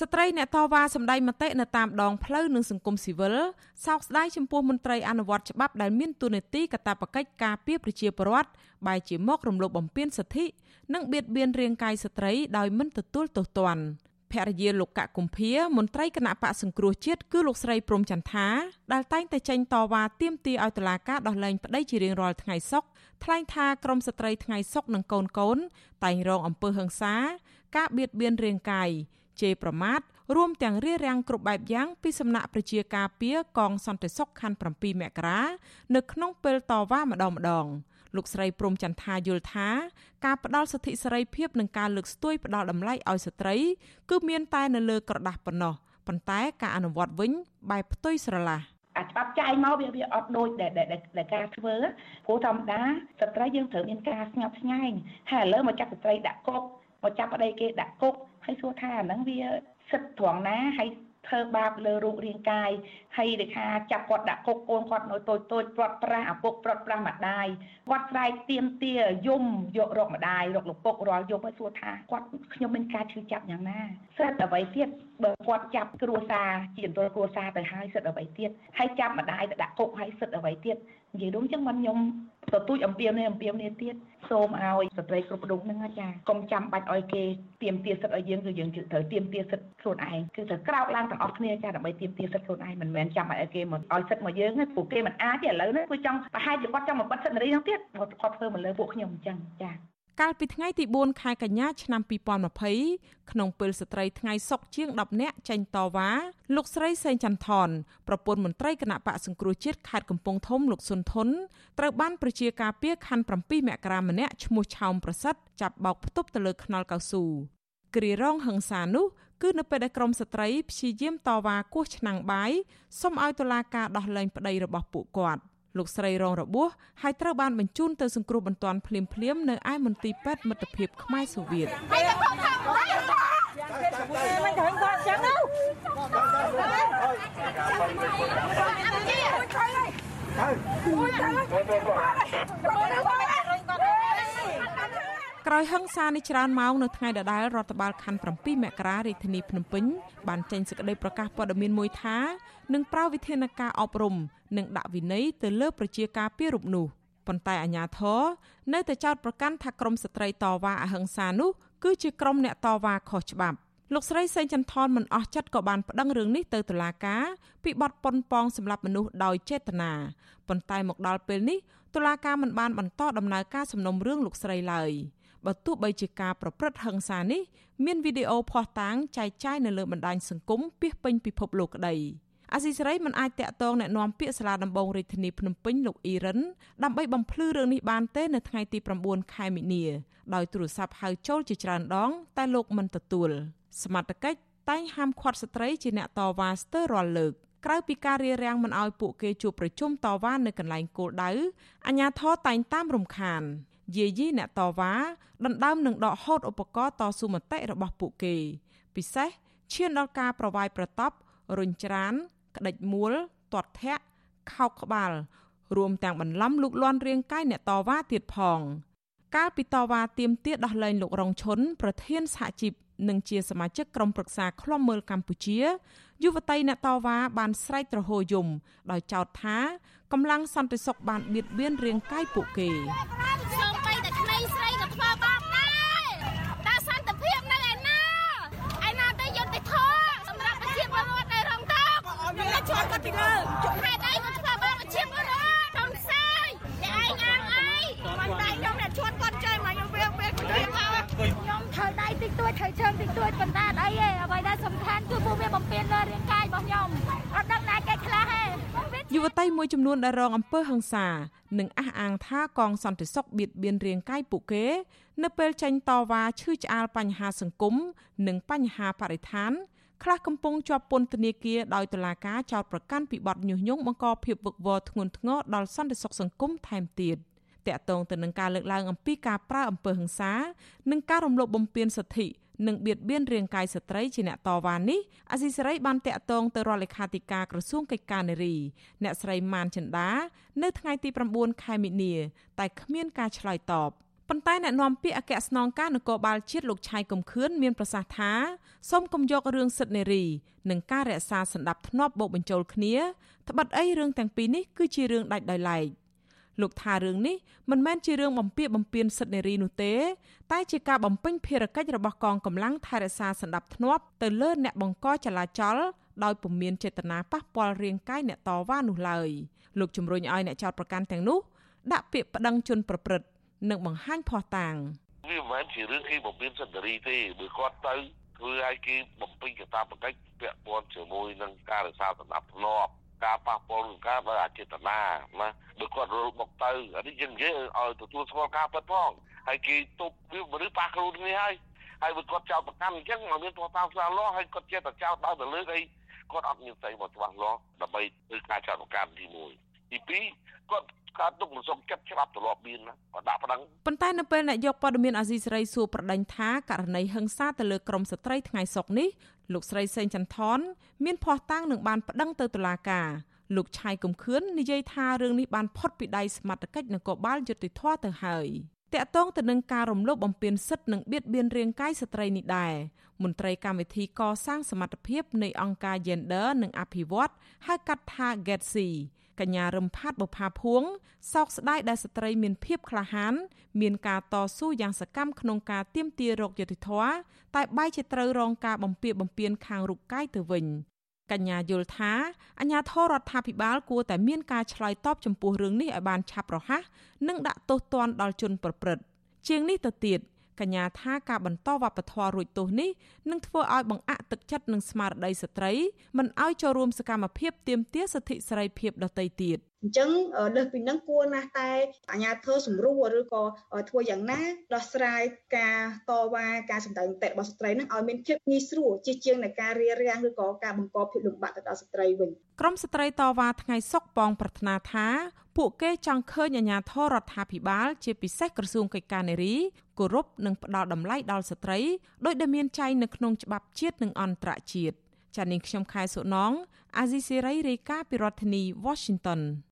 ស្ត្រីអ្នកតវ៉ាសម្ដែងមតិនៅតាមដងផ្លូវនិងសង្គមស៊ីវិលសោកស្ដាយចំពោះមន្ត្រីអនុវត្តច្បាប់ដែលមានទួនាទីកាតព្វកិច្ចការពារប្រជាពលរដ្ឋបែរជាមករំលោភបំពានសិទ្ធិនិងបៀតបៀនរាងកាយស្ត្រីដោយមិនទទួលទោសទណ្ឌភរិយាលោកកកុម្ភាមន្ត្រីគណៈបកសង្គ្រោះជាតិគឺលោកស្រីព្រំចន្ទថាដែលតែងតែចេញតវ៉ាទាមទារឲ្យតុលាការដោះលែងប្តីជារៀងរាល់ថ្ងៃសុក្រថ្លែងថាក្រមស្ត្រីថ្ងៃសុក្រនិងកូនកូនតែងរងអំពើហិង្សាការបៀតបៀនរាងកាយ ជេរប្រមាថរួមទាំងរារាំងគ្រប់បែបយ៉ាងពីសំណាក់ប្រជាការពារកងសន្តិសុខខណ្ឌ7មករានៅក្នុងពេលតវ៉ាម្ដងម្ដងលោកស្រីព្រំចន្ទថាយល់ថាការផ្ដល់សិទ្ធិសេរីភាពនិងការលើកស្ទួយផ្ដល់តម្លៃឲ្យស្ត្រី គឺមានតែនៅលើក្រដាស់ប៉ុណ្ណោះប៉ុន្តែការអនុវត្តវិញបែបផ្ទុយស្រឡះអាច្បាប់ចាយមកវាវាអត់ដូចដែលដែលការធ្វើព្រោះធម្មតាស្ត្រីយើងត្រូវមានការស្ងប់ស្ងាញ់ហើយឥឡូវមកចាប់ស្ត្រីដាក់គុក មកចាប់ប្តីគេដាក់គុកហើយសួរថាអាហ្នឹងវាសិទ្ធត្រង់ណាហើយធ្វើបាបលើរូបរាងកាយហើយដូចថាចាប់គាត់ដាក់គុកកូនគាត់នៅតូចតូចព្រាត់ប្រាសឪពុកព្រាត់ប្រាសម្ដាយគាត់ស្រែកទៀមទាយំយករកម្ដាយរកលោកពុករាល់យប់ហើយសួរថាគាត់ខ្ញុំមានការឈឺចាប់យ៉ាងណាសិទ្ធអ្វីទៀតបើគាត់ចាប់គ្រួសារជាអន្តរគ្រួសារទៅហើយសិទ្ធអ្វីទៀតហើយចាប់ម្ដាយទៅដាក់គុកហើយសិទ្ធអ្វីទៀតនិយាយរួមចឹងមិនខ្ញុំ ទទូចអំពាវនាវអំពាវនាវទៀតសូមឲ្យស្ត្រីគ្រប់រូបហ្នឹងចាកុំចាំបាច់ឲ្យគេទៀមទាសិទ្ធឲ្យយើងគឺយើងត្រូវទៀមទាសិទ្ធខ្លួនឯងគឺត្រូវក្រោកឡើងទាំងអស់គ្នាចាដើម្បីទៀមទាសិទ្ធខ្លួនឯងមិនមែនចាំឲ្យគេមកឲ្យសិទ្ធមកយើងទេពួកគេមិនអាចទេឥឡូវនេះគឺចង់ប្រហែលជាគាត់ចង់មកបិទសិទ្ធនារីហ្នឹងទៀតគាត់ធ្វើមកលើពួកខ្ញុំអញ្ចឹងចា កាលពីថ្ងៃទី4ខែកញ្ញាឆ្នាំ2020ក្នុងពេលស្ត្រីថ្ងៃសុកជាង10នាក់ចេញតវ៉ាលោកស្រីសេងចន្ទថនប្រពន្ធមន្ត្រីគណៈបកសង្គ្រោះជាតិខេត្តកំពង់ធំលោកសុនធុនត្រូវបានប្រជាការពារខណ្ឌ7មករាម្នាក់ឈ្មោះឆោមប្រសិទ្ធចាប់បោកផ្ទប់ទៅលើខ្នល់កៅស៊ូគ្រារងហឹងសានោះគឺនៅពេលដែលក្រមស្ត្រីព្យាយាមតវ៉ាគោះឆ្នាំងបាយសុំឲ្យតុលាការដោះលែងប្តីរបស់ពួកគាត់។ លោកស្រីរងរបួសហើយត្រូវបានបញ្ជូនទៅសង្គ្រោះបន្ទាន់ភ្លាមភ្លាមនៅឯមន្ទីរពេទ្យមិត្តភាពខ្មែរសូវៀតមិនឃើញគាត់ចឹងទៅ ក្រោយហឹង្សានេះច្រើនម៉ោងនៅថ្ងៃដដែលរដ្ឋបាលខណ្ឌ7មករារាជធានីភ្នំពេញបានចេញសេចក្តីប្រកាសព័ត៌មានមួយថានឹងប្រើវិធានការអប់រំនិងដាក់វិន័យទៅលើប្រជាការពាររូបនោះប៉ុន្តែអាជ្ញាធរនៅតែចោទប្រកាន់ថាក្រុមស្ត្រីតវ៉ាអហិង្សានោះគឺជាក្រុមអ្នកតវ៉ាខុសច្បាប់លោកស្រីសេងចន្ទថនមិនអស់ចិត្តក៏បានប្តឹងរឿងនេះទៅតុលាការពីបទប៉ុនប៉ងសម្រាប់មនុស្សដោយចេតនាប៉ុន្តែមកដល់ពេលនេះតុលាការមិនបានបន្តដំណើរការសំណុំរឿងលោកស្រីឡើយ។ បើទោះបីជាការប្រព្រឹត្តហិង្សានេះមានវីដេអូភស្តុតាងចែកចាយនៅលើបណ្ដាញសង្គមពាសពេញពិភពលោកក្តីអាស៊ីសេរីមិនអាចតាក់ទងแนะនាំពាក្យសាលាដំបងរាជធានីភ្នំពេញលោកអ៊ីរ៉ានដើម្បីបំភ្លឺរឿងនេះបានទេនៅថ្ងៃទី9ខែមិនិនាដោយទូរស័ព្ទហៅចូលជាច្រើនដង តែលោកមិនទទួលសមត្ថកិច្ចតែងហាមឃាត់ស្ត្រីជាអ្នកតវ៉ាស្ទើររាល់លើកក្រៅពីការរារាំងមិនឲ្យពួកគេជួបប្រជុំតវ៉ានៅកន្លែងគោលដៅអាជ្ញាធរតែងតាមរំខាន យាយីអ្នកតវ៉ាដណ្ដើមនឹងដកហូតឧបករណ៍តស៊ូមតិរបស់ពួកគេ ពិសេសឈានដល់ការប្រវាយប្រតប់រុញច្រានក្តិចមួលទាត់ធាក់ខោកក្បាលរួមទាំងបន្លំលូកលាន់រាងកាយអ្នកតវ៉ាទៀតផង កាលពីតវ៉ាទៀមទាដោះលែងលោករងឈុនប្រធានសហជីពនិងជាសមាជិកក្រុមប្រឹក្សាឃ្លាំមើលកម្ពុជាយុវតីអ្នកតវ៉ាបានស្រែកទ្រហោយំដោយចោទថាកម្លាំងសន្តិសុខបានបៀតបៀនរាងកាយពួកគេពីលើហេតុអីក៏ធ្វើបានជាពលរដ្ឋក្នុងផ្សាយតែឯងអាងអីមិនតែខ្ញុំអ្នកឈួតគាត់ចេញមកខ្ញុំវាវាខ្ញុំមកខ្ញុំធ្វើដៃ តិចតួចធ្វើជើងតិចតួចប៉ុន្តែអីទេអ្វីដែលសំខាន់គឺពួកវាបំពេញលើរាងកាយរបស់ខ្ញុំអត់ដឹងណាគេខ្លះទេយុវតីមួយចំនួនដែលរងអំពើហិង្សានិងអះអាងថាកងសន្តិសុខបៀតបៀនរាងកាយពួកគេ នៅពេលចេញតវ៉ាឈឺឆ្អាលបញ្ហាសង្គមនិងបញ្ហាបរិស្ថានខ្លះកំពុងជាប់ពន្ធនាគារដោយតុលាការចោទប្រកាន់ពីបទញុះញង់បង្កភាពវឹកវរធ្ងន់ធ្ងរដល់សន្តិសុខសង្គមថែមទៀតតកតងទៅនឹងការលើកឡើងអំពីការប្រើអំពើហិង្សា និងការរំលោភបំពានសិទ្ធិ និងបៀតបៀនរាងកាយស្ត្រីជាអ្នកតវ៉ានេះអាស៊ីសេរីបានតាក់ទងទៅរដ្ឋលេខាធិការក្រសួងកិច្ចការនារីអ្នកស្រីម៉ានចិន្តានៅថ្ងៃទី9ខែមិនិនាតែគ្មានការឆ្លើយតបប៉ុន្តែអ្នកនាំពាក្យអគ្គស្នងការនគរបាលជាតិលោកឆៃកំខឿនមានប្រសាសន៍ថាសូមកុំយករឿងសិទ្ធិនារីនិងការរក្សាសន្តិភាពបូកបញ្ចូលគ្នាត្បិតអីរឿងទាំងពីរនេះគឺជារឿងដាច់ដោយឡែក លោកថារឿងនេះមិនមែនជារឿងបំពារបំពានសិទ្ធិនារីនោះទេ តែជាការបំពេញភារកិច្ចរបស់កងកម្លាំងថែរក្សាសន្តិភាពទៅលើអ្នកបង្កចលាចលដោយពុំមានចេតនាប៉ះពាល់រាងកាយអ្នកតវ៉ានោះឡើយលោកជំរុញឲ្យអ្នកចោតប្រកាន់ទាំងនោះដាក់ពាក្យប្តឹងជនប្រព្រឹត្តនិងបង្ហាញភ័ស្តុតាងវាមិនមែនជារឿងគេបំពេញសិទ្ធិនារីទេបើគាត់ទៅធ្វើឲ្យគេបំពេញកាតព្វកិច្ចពាក់ព័ន្ធជាមួយនឹងការរក្សាសន្តិភាព ការប៉ះពាល់នឹងការដោយអចេតនាណាបើគាត់រលបុកទៅអានេះយើងនិយាយឲ្យទទួលស្គាល់ការពិតផងហើយគេទប់វាមនុស្សប៉ះខ្លួនគ្នាហើយហើយបើគាត់ចោតប្រកាន់អញ្ចឹងមកមានទោសតាមស្លាលាស់ហើយគាត់ចេះតែចោតដល់ទៅលើអីគាត់អត់មានស្អីមកច្បាស់លាស់ដើម្បីធ្វើការចោតប្រកាន់ទី1ទី2គាត់ ការទុកមិនសុំចិត្តច្បាប់ទម្លាប់មានណាគាត់ដាក់ប្តឹងប៉ុន្តែនៅពេលអ្នកយកព័ត៌មានអាស៊ីសេរីសួរប្រដេញថាករណីហិង្សាទៅលើក្រុមស្ត្រីថ្ងៃសុកនេះលោកស្រីសេងចន្ទថនមានភ័ស្តុតាងនឹងបានប្តឹងទៅតុលាការលោកឆៃកំខឿននិយាយថារឿងនេះបានផុតពីដៃសមត្ថកិច្ចនគរបាលយុតិធធទៅហើយតកតងទៅនឹងការរំលោភបំពានសិទ្ធិនិងបៀតបៀនរាងកាយស្ត្រីនេះដែរមន្ត្រីកម្មវិធីកសាងសមត្ថភាពនៃអង្គការ Gender និងអភិវឌ្ឍហៅកាត់ថា GETSI កញ្ញារំផាត់បុផាភួងសោកស្ដាយដែលស្ត្រីមានភាពក្លាហាន មានការតស៊ូយ៉ាងសកម្មក្នុងការទាមទាររកយុត្តិធម៌តែបែរជាត្រូវរងការបំពារបំពានខាងរូបកាយទៅវិញកញ្ញាយល់ថាអាញាធររដ្ឋាភិបាលគួរតែមានការឆ្លើយតបចំពោះរឿងនេះឲ្យបានឆាប់រហ័សនិងដាក់ទោសទណ្ឌដល់ជនប្រព្រឹត្តជាងនេះទៅទៀត កញ្ញាថាការបន្តវប្បធម៌រួចទោសនេះនឹងធ្វើឲ្យបង្អាក់ទឹកចិត្តនឹងស្មារតីស្ត្រីមិនឲ្យចូលរួមសកម្មភាពទាមទារសិទ្ធិសេរីភាពដទៃទៀតអញ្ចឹងលើសពីនឹងគួរណាស់តែអាជ្ញាធរសម្រួលឬក៏ធ្វើយ៉ាងណាដោះស្រាយការតវ៉ាការសម្ដែងមតិរបស់ស្ត្រីនឹងឲ្យមានភាពងាយស្រួលជាជាងនៃការរារាំងឬក៏ការបង្កភាពលំបាកទៅដល់ស្ត្រីវិញក្រមស្ត្រីតវ៉ាថ្ងៃសុកប៉ងប្រាថ្នាថាពួកគេចង់ឃើញអាជ្ញាធររដ្ឋាភិបាល ជាពិសេសក្រសួងកិច្ចការនារីគោរពនិងផ្ដល់តម្លៃដល់ស្ត្រីដោយដែលមានចែងនៅក្នុងច្បាប់ជាតិនិងអន្តរជាតិចានាងខ្ញុំខែសុណងអាស៊ីសេរីរាយការណ៍ពីរដ្ឋធានី Washington